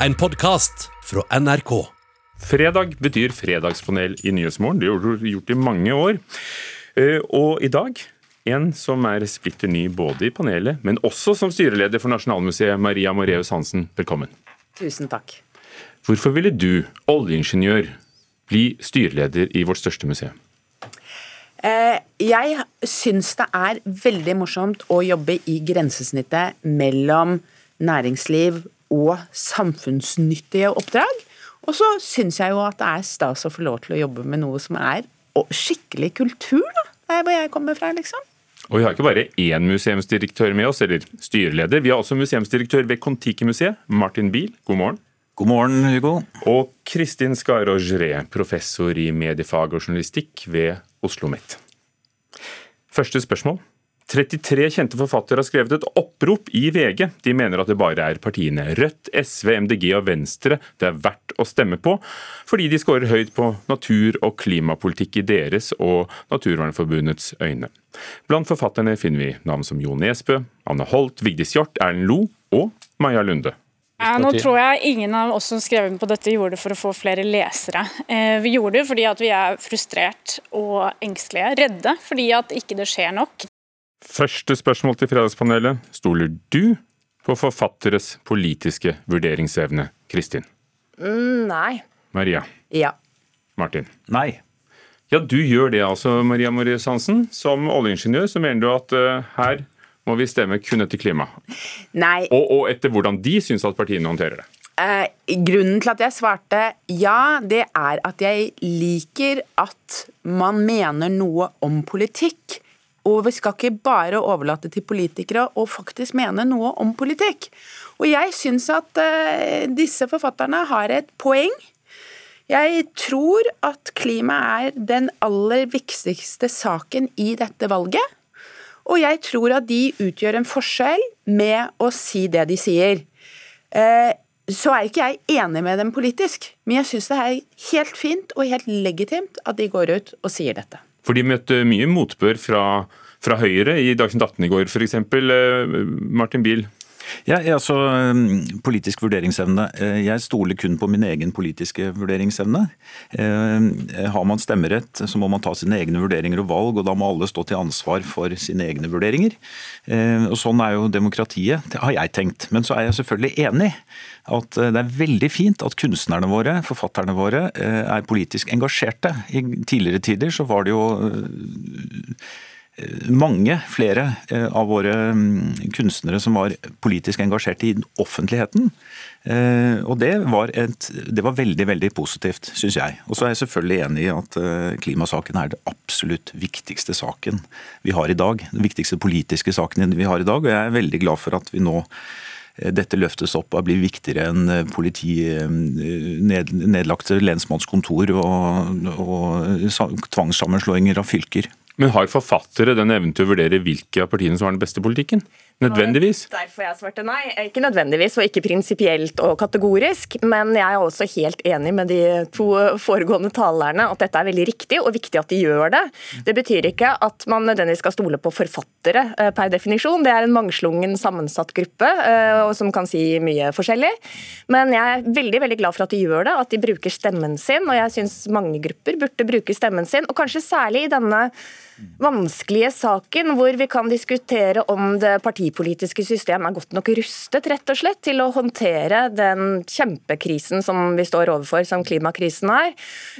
en podkast fra NRK. Fredag betyr fredagspanel i Nyhetsmorgen. Det har du gjort i mange år. Eh, Og i dag en som er splitter ny både i panelet, men også som styreleder for Nasjonalmuseet, Maria Moreus Hansen. Velkommen. Tusen takk. Hvorfor ville du, oljeingeniør, bli styreleder i vårt største museum? Eh, jeg syns det er veldig morsomt å jobbe i grensesnittet mellom næringsliv og samfunnsnyttige oppdrag. Og så syns jeg jo at det er stas å få lov til å jobbe med noe som er skikkelig kultur, da. Det er hvor jeg kommer fra, liksom. Og vi har ikke bare én museumsdirektør med oss, eller styreleder. Vi har også museumsdirektør ved Kon-Tiki-museet, Martin Biel. God morgen. God morgen, Hugo. Og Kristin Skarogre, professor i mediefag og journalistikk ved Oslo OsloMet. Første spørsmål. 33 kjente forfattere har skrevet et opprop i VG. De mener at det bare er partiene Rødt, SV, MDG og Venstre det er verdt å stemme på, fordi de skårer høyt på natur- og klimapolitikk i deres og Naturvernforbundets øyne. Blant forfatterne finner vi navn som Jo Nesbø, Anne Holt, Vigdis Hjorth, Erlend Lo og Maja Lunde. Ja, nå tror jeg ingen av oss som skrev på dette gjorde det for å få flere lesere. Eh, vi gjorde det fordi at vi er frustrert og engstelige, redde fordi at ikke det skjer nok. Første spørsmål til Fredagspanelet. Stoler du på forfatteres politiske vurderingsevne? Kristin. Nei. Maria. Ja. Martin. Nei. Ja, du gjør det altså, Maria Moreus Hansen. Som oljeingeniør så mener du at uh, her må vi stemme kun etter klima. Nei. Og, og etter hvordan de syns at partiene håndterer det. Eh, grunnen til at jeg svarte ja, det er at jeg liker at man mener noe om politikk. Og vi skal ikke bare overlate til politikere å faktisk mene noe om politikk. Og jeg syns at eh, disse forfatterne har et poeng. Jeg tror at klima er den aller viktigste saken i dette valget. Og jeg tror at de utgjør en forskjell med å si det de sier. Eh, så er ikke jeg enig med dem politisk, men jeg syns det er helt fint og helt legitimt at de går ut og sier dette. For de møtte mye motbør fra, fra Høyre i Dagsnytt 18 i går, f.eks. Martin Biel. Ja, altså, um, Politisk vurderingsevne. Eh, Jeg stoler kun på min egen politiske vurderingsevne. Eh, Har man stemmerett, så må man ta sine egne vurderinger og valg, og da må alle stå til ansvar for sine egne vurderinger. Eh, Og Sånn er jo demokratiet, det har jeg tenkt. Men så er jeg selvfølgelig enig at det er veldig fint at kunstnerne våre, forfatterne våre, er politisk engasjerte. I tidligere tider så var det jo mange flere eh, av våre mm, kunstnere som var politisk engasjerte i offentligheten. Eh, Og det var, et, det var veldig veldig positivt, syns jeg. Og så er jeg selvfølgelig enig i at eh, klimasaken er det absolutt viktigste saken vi har i dag. Den viktigste politiske saken vi har i dag. Og jeg er veldig glad for at vi nå dette løftes opp og blir viktigere enn politi, ned, nedlagte lensmannskontor og, og tvangssammenslåinger av fylker. Men har forfattere den evnen til å vurdere hvilke av partiene som har den beste politikken? Nødvendigvis? Derfor jeg svarte nei. Ikke nødvendigvis, og ikke prinsipielt og kategorisk. Men jeg er også helt enig med de to foregående talerne at dette er veldig riktig og viktig at de gjør det. Det betyr ikke at man nødvendigvis skal stole på forfattere eh, per definisjon. Det er en mangslungen sammensatt gruppe eh, som kan si mye forskjellig. Men jeg er veldig veldig glad for at de gjør det, at de bruker stemmen sin. Og jeg syns mange grupper burde bruke stemmen sin, og kanskje særlig i denne vanskelige saken hvor vi kan diskutere om det partipolitiske system er godt nok rustet rett og slett til å håndtere den kjempekrisen som vi står overfor, som klimakrisen er.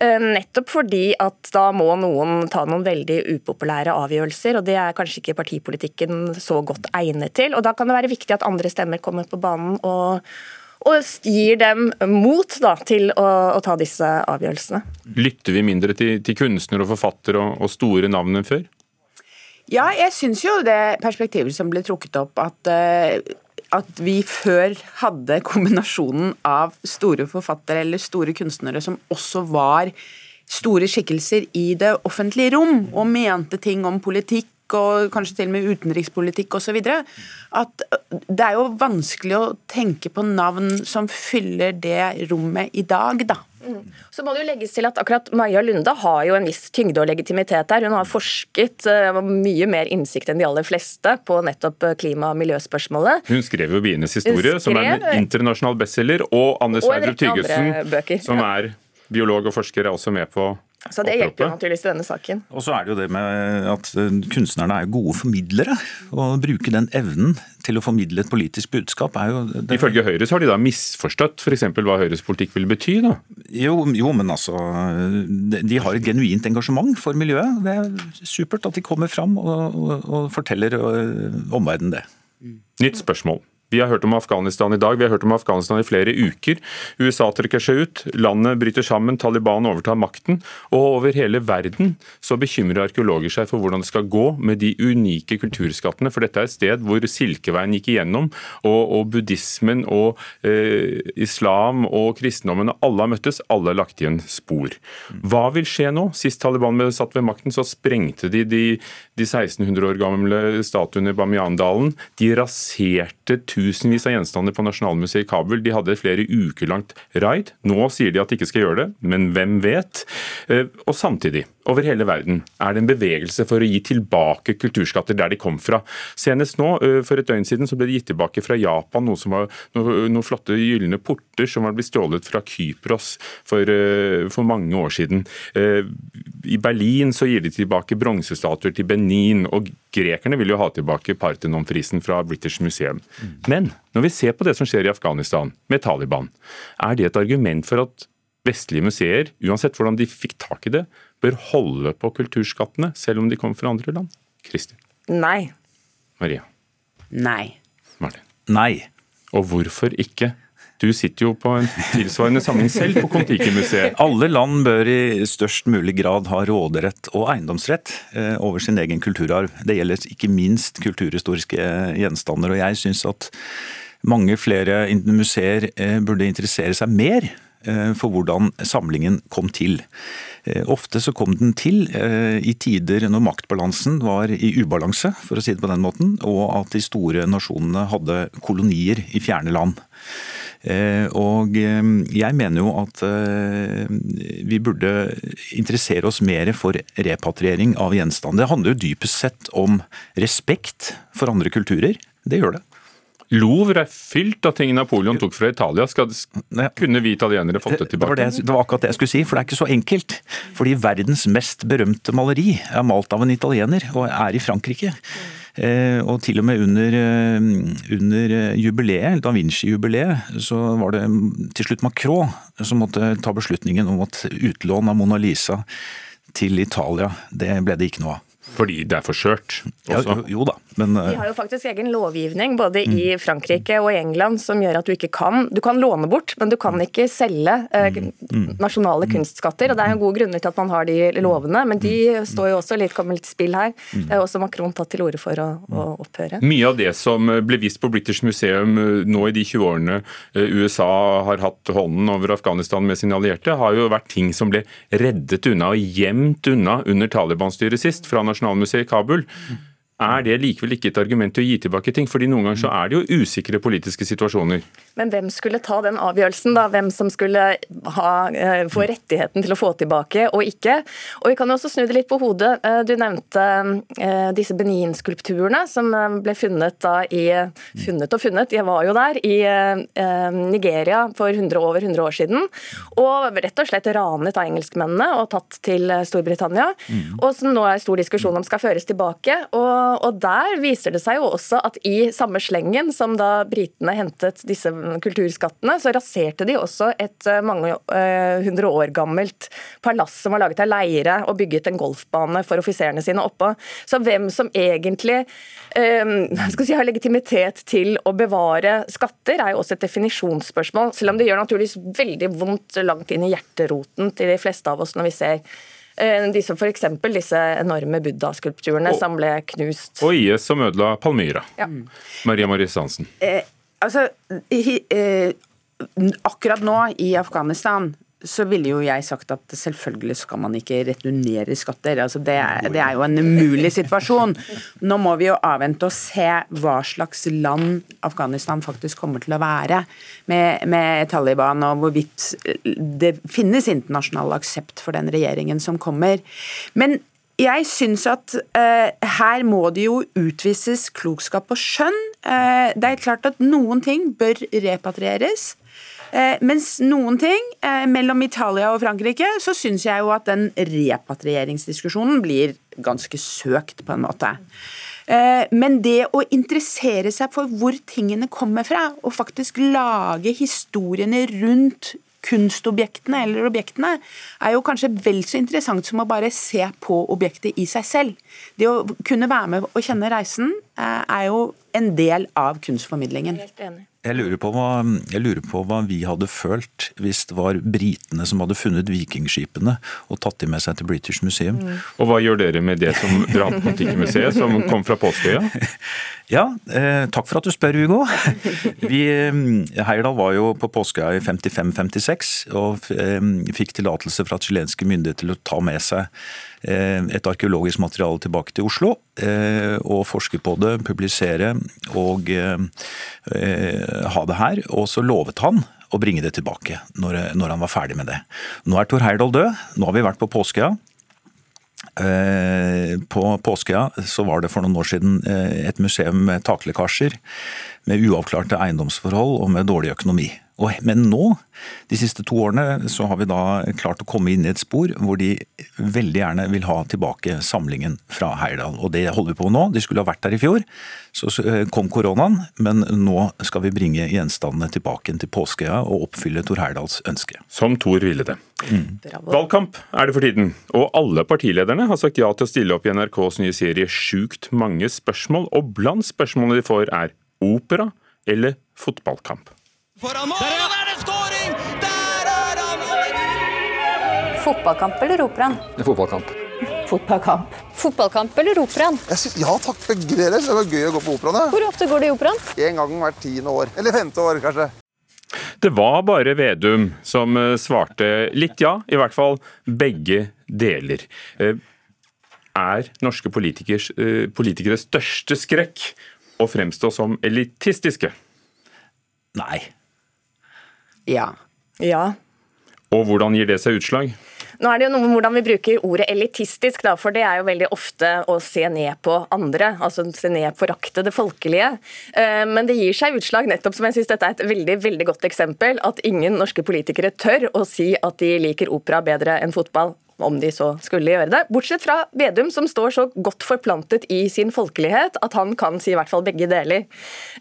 Eh, Nettopp fordi at da må noen ta noen veldig upopulære avgjørelser, og det er kanskje ikke partipolitikken så godt egnet til. Og da kan det være viktig at andre stemmer kommer på banen og og gir dem mot da, til å, å, ta disse avgjørelsene. Lytter vi mindre til, til kunstnere og forfattere og, og store navn enn før? Ja, jeg syns jo det perspektivet som ble trukket opp, at, uh, at vi før hadde kombinasjonen av store forfattere eller store kunstnere som også var store skikkelser i det offentlige rom, og mente ting om politikk og kanskje til og med utenrikspolitikk osv. At det er jo vanskelig å tenke på navn som fyller det rommet i dag, da. Mm. Så må det jo legges til at akkurat Maja Lunde har jo en viss tyngde og legitimitet her. Hun har forsket uh, mye mer innsikt enn de aller fleste på nettopp eh, klima- og miljøspørsmålet. Hun skrev jo 'Bienes historie', som er en internasjonal bestselger, og Anne Sverdrup Tygesen, som er biolog og forsker, er også med på så Det hjelper jo naturligvis i denne saken. Og så er det jo det med at eh, kunstnerne er gode formidlere. Å bruke den evnen til å formidle et politisk budskap er jo det... Ifølge Høyre så har de da misforstått f.eks. hva Høyres politikk vil bety? da? Jo, jo, men altså De har et genuint engasjement for miljøet. Det er supert at de kommer fram og, og, og forteller øh, omverdenen det. Nytt spørsmål. Vi har hørt om Afghanistan i dag, vi har hørt om Afghanistan i flere uker. USA trekker seg ut, landet bryter sammen, Taliban overtar makten. Og over hele verden så bekymrer arkeologer seg for hvordan det skal gå med de unike kulturskattene. For dette er et sted hvor Silkeveien gikk igjennom, og, og buddhismen og eh, islam og kristendommen, og alle har møttes, alle har lagt igjen spor. Hva vil skje nå? Sist Taliban ble satt ved makten, så sprengte de de, de 1600 år gamle statuene i Bamiyan-dalen. De raserte tusen tusenvis av gjenstander på Nasjonalmuseet i Kabul. De hadde flere uker langt raid. Nå sier de at de ikke skal gjøre det, men hvem vet? Eh, og samtidig, over hele verden, er det en bevegelse for å gi tilbake kulturskatter der de kom fra. Senest nå, for et døgn siden, så ble det gitt tilbake fra Japan noe som var noen flotte gylne porter som var blitt stjålet fra Kypros for, for mange år siden. I Berlin så gir de tilbake bronsestatuer til Benin, og grekerne vil jo ha tilbake Parthenon-prisen fra British Museum. Men når vi ser på det som skjer i Afghanistan med Taliban, er det et argument for at vestlige museer, uansett hvordan de fikk tak i det, bør holde på kulturskattene, selv om de kommer fra andre land? Kristin? Nei. Maria? Nei. Martin? Nei. Og hvorfor ikke? Du sitter jo på en tilsvarende samling selv på Kon-Tiki-museet. Alle land bør i størst mulig grad ha råderett og eiendomsrett eh, over sin egen kulturarv. Det gjelder ikke minst kulturhistoriske gjenstander. Og jeg syns at mange flere museer eh, burde interessere seg mer eh, for hvordan samlingen kom til. Ofte så kom den til i tider når maktbalansen var i ubalanse, for å si det på den måten, og at de store nasjonene hadde kolonier i fjerne land. Eh, og eh, jeg mener jo at eh, vi burde interessere oss mer for repatriering av gjenstander. Det handler jo dypest sett om respekt for andre kulturer. Det gjør det. Louvre er fylt av ting Napoleon tok fra Italia. Skal, kunne vi italienere fått det tilbake? Det var, det, det var, akkurat det jeg skulle si, for det er ikke så enkelt. Fordi verdens mest berømte maleri er malt av en italiener og er i Frankrike. Eh, og til og med under, eh, under jubileet, Da Vinci-jubileet, så var det til slutt Macron som måtte ta beslutningen om at utlån av Mona Lisa til Italia, det ble det ikke noe av. Fordi det er for skjørt? Ja, jo da, men De har jo faktisk egen lovgivning både mm. i Frankrike og i England som gjør at du ikke kan Du kan låne bort, men du kan ikke selge eh, mm. Mm. nasjonale kunstskatter. og Det er jo gode grunner til at man har de lovene, men de står jo også litt i spill her. Det er også Macron tatt til orde for å, å, opphøre. Mye av det som ble vist på British Museum eh, nå i de 20 årene eh, USA har hatt hånden over Afghanistan med sine allierte, har jo vært ting som ble reddet unna og gjemt unna under Taliban-styret sist. fra nasjonalmuseet i Kabul er det likevel ikke et argument til å gi tilbake ting? fordi noen ganger så er det jo usikre politiske situasjoner. Men hvem skulle ta den avgjørelsen, da? Hvem som skulle ha, eh, få rettigheten til å få tilbake og ikke? Og vi kan jo også snu det litt på hodet. Eh, du nevnte eh, disse Benin-skulpturene som ble funnet da i Funnet og funnet, jeg var jo der, i Nigeria for 100, over 100 år siden. Og rett og slett ranet av engelskmennene og tatt til Storbritannia. Mm. Og som nå er stor diskusjon om skal føres tilbake. og og, der viser det seg jo også at i samme slengen som da britene hentet disse kulturskattene, så raserte de også et eh, mange uh, hundre år gammelt palass som var laget av leire og bygget en golfbane for offiserene sine oppå. Så hvem som egentlig skal si, har legitimitet til å bevare skatter, er jo også et definisjonsspørsmål. Selv om det gjør naturligvis veldig vondt langt inn i hjerteroten til de fleste av oss når vi ser Eh, for F.eks. disse enorme buddha-skulpturene som ble knust. Og IS som ødela Palmyra. Ja. Maria Marie Hansen. Eh, altså, eh, akkurat nå i Afghanistan så ville jo jeg sagt at selvfølgelig skal man ikke returnere skatter. Altså det, er, det er jo en umulig situasjon. Nå må vi jo avvente og se hva slags land Afghanistan faktisk kommer til å være med, med Taliban, og hvorvidt det finnes internasjonal aksept for den regjeringen som kommer. Men jeg syns at uh, her må det jo utvises klokskap og skjønn. Uh, det er klart at noen ting bør repatrieres. Eh, mens noen ting eh, mellom Italia og Frankrike, så syns jeg jo at den repatrieringsdiskusjonen blir ganske søkt, på en måte. Eh, men det å interessere seg for hvor tingene kommer fra, og faktisk lage historiene rundt kunstobjektene eller objektene, er jo kanskje vel så interessant som å bare se på objektet i seg selv. Det å kunne være med og kjenne reisen er jo en del av kunstformidlingen. Helt enig. Jeg lurer, hva, jeg lurer, på hva, vi hadde følt hvis det var britene som hadde funnet vikingskipene og tatt de med seg til British Museum. Mm. Og hva gjør dere med det som drar på Antikkmuseet, som kom fra Påskeøya? Ja, eh, takk for at du spør, Hugo. Vi, eh, Heyerdahl var jo på Påskeøya i 55-56 og eh, fikk tillatelse fra chilenske myndigheter til å ta med seg eh, et arkeologisk materiale tilbake til Oslo. Eh, og forske på det, publisere og ha det her. Og så lovet han å bringe det tilbake når, når han var ferdig med det. Nå er Tor Heyerdahl død. Nå har vi vært på Påskeøya. Eh, på Påskeøya så var det for noen år siden eh, et museum med taklekkasjer, med uavklarte eiendomsforhold og med dårlig økonomi. Men nå, de siste to årene, så har vi da klart å komme inn i et spor hvor de veldig gjerne vil ha tilbake samlingen fra Heyerdahl. Og det holder vi på nå. De skulle ha vært der i fjor. Så eh, kom koronaen, men nå skal vi bringe gjenstandene tilbake til Påskeøya og oppfylle Tor Heyerdahls ønske. Som Tor ville det. Mm. Valgkamp er det for tiden, og alle partilederne har sagt ja til å stille opp i NRKs nye serie Sjukt mange spørsmål, og blant spørsmålene de får er opera eller fotballkamp. Foran mål! Der er det skåring! Der er han! Fotballkamp eller operaen? Fotballkamp. Fotballkamp. Fotballkamp eller operaen? ja takk, begge deler. Det var gøy å gå på operaen. Hvor ofte går du i operaen? En gang hvert tiende år. Eller femte år, kanskje. Det var bare Vedum som eh, svarte litt ja, i hvert fall begge deler. Eh, er norske politikers, politikeres største skrekk å fremstå som elitistiske? Nei. Ja. Ja. Og hvordan gir det seg utslag? Nå er det jo noe med hvordan vi bruker ordet elitistisk, da, for det er jo veldig ofte å se ned på andre. Altså se ned, på rakte det folkelige. Eh, men det gir seg utslag, nettopp som jeg syns dette er et veldig veldig godt eksempel, at ingen norske politikere tør å si at de liker opera bedre enn fotball om de så skulle gjøre det. Bortsett fra Vedum, som står så godt forplantet i sin folkelighet at han kan si i hvert fall begge deler.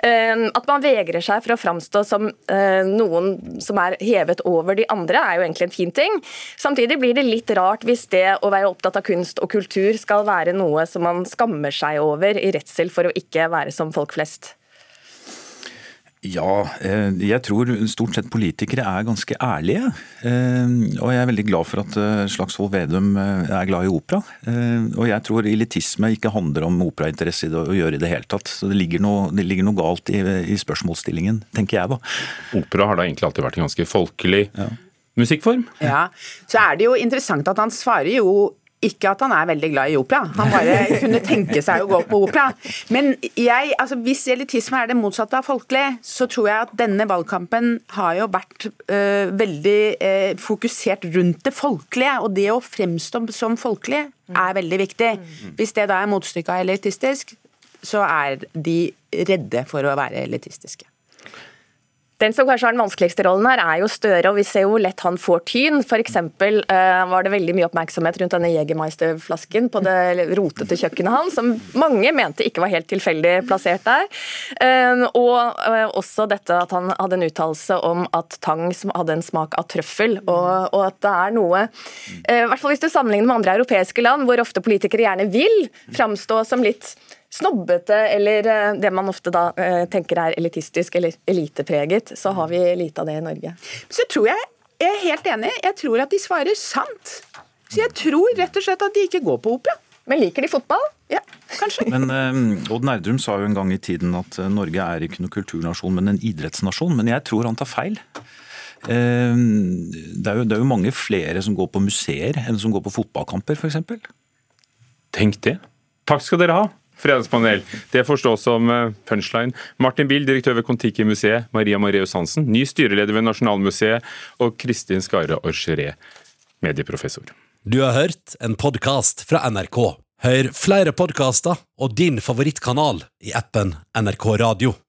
Ehm, at man vegrer seg for å framstå som eh, noen som er hevet over de andre, er jo egentlig en fin ting. Samtidig blir det litt rart hvis det å være opptatt av kunst og kultur skal være noe som man skammer seg over i redsel for å ikke være som folk flest. Ja, eh, jeg tror stort sett politikere er ganske ærlige. Eh, og jeg er veldig glad for at eh, Slagsvold Vedum er glad i opera. Og jeg tror elitisme ikke handler om operainteresse å gjøre i det hele tatt. Så det ligger noe, det ligger noe galt i, i, spørsmålsstillingen, tenker jeg da. Opera har da egentlig alltid vært en ganske folkelig ja. musikkform. Ja, så er det jo interessant at han svarer jo ikke at han er veldig glad i opera, han bare kunne tenke seg å gå på opera. Men jeg, altså hvis elitisme er det motsatte av folkelig, så tror jeg at denne valgkampen har jo vært øh, veldig øh, fokusert rundt det folkelige. Og det å fremstå som folkelig er veldig viktig. Hvis det da er motstykket av elitistisk, så er de redde for å være elitistiske. Den som kanskje har den vanskeligste rollen her, er jo Støre, og vi ser jo hvor lett han får tyn. F.eks. Uh, var det veldig mye oppmerksomhet rundt denne Jegermeister-flasken på det rotete kjøkkenet hans, som mange mente ikke var helt tilfeldig plassert der. Uh, og uh, også dette at han hadde en uttalelse om at tang hadde en smak av trøffel, og, og at det er noe I hvert fall hvis du sammenligner med andre europeiske land, hvor ofte politikere gjerne vil framstå som litt snobbete, eller eh, det man ofte da eh, tenker er elitistisk eller elitepreget, så har vi lite av det i Norge. Så tror jeg, jeg er helt enig, jeg tror at de svarer sant. Så jeg tror rett og slett at de ikke går på opera. Men liker de fotball? Ja, kanskje. Men uh, Odd Nerdrum sa jo en gang i tiden at Norge er ikke noen kulturnasjon, men en idrettsnasjon. Men jeg tror han tar feil. Eh, Det er, jo, det er jo mange flere som går på museer enn som går på fotballkamper, f.eks. Tenk det. Takk skal dere ha, Fredagspanel. Det forstås som eh, punchline. Martin Bill, direktør ved Kon-Tiki-museet. Maria Mareus Hansen, ny styreleder ved Nasjonalmuseet. Og Kristin Skare Orgeré, medieprofessor. Du har hørt en podkast fra NRK. Hør flere podkaster og din favorittkanal i appen NRK Radio.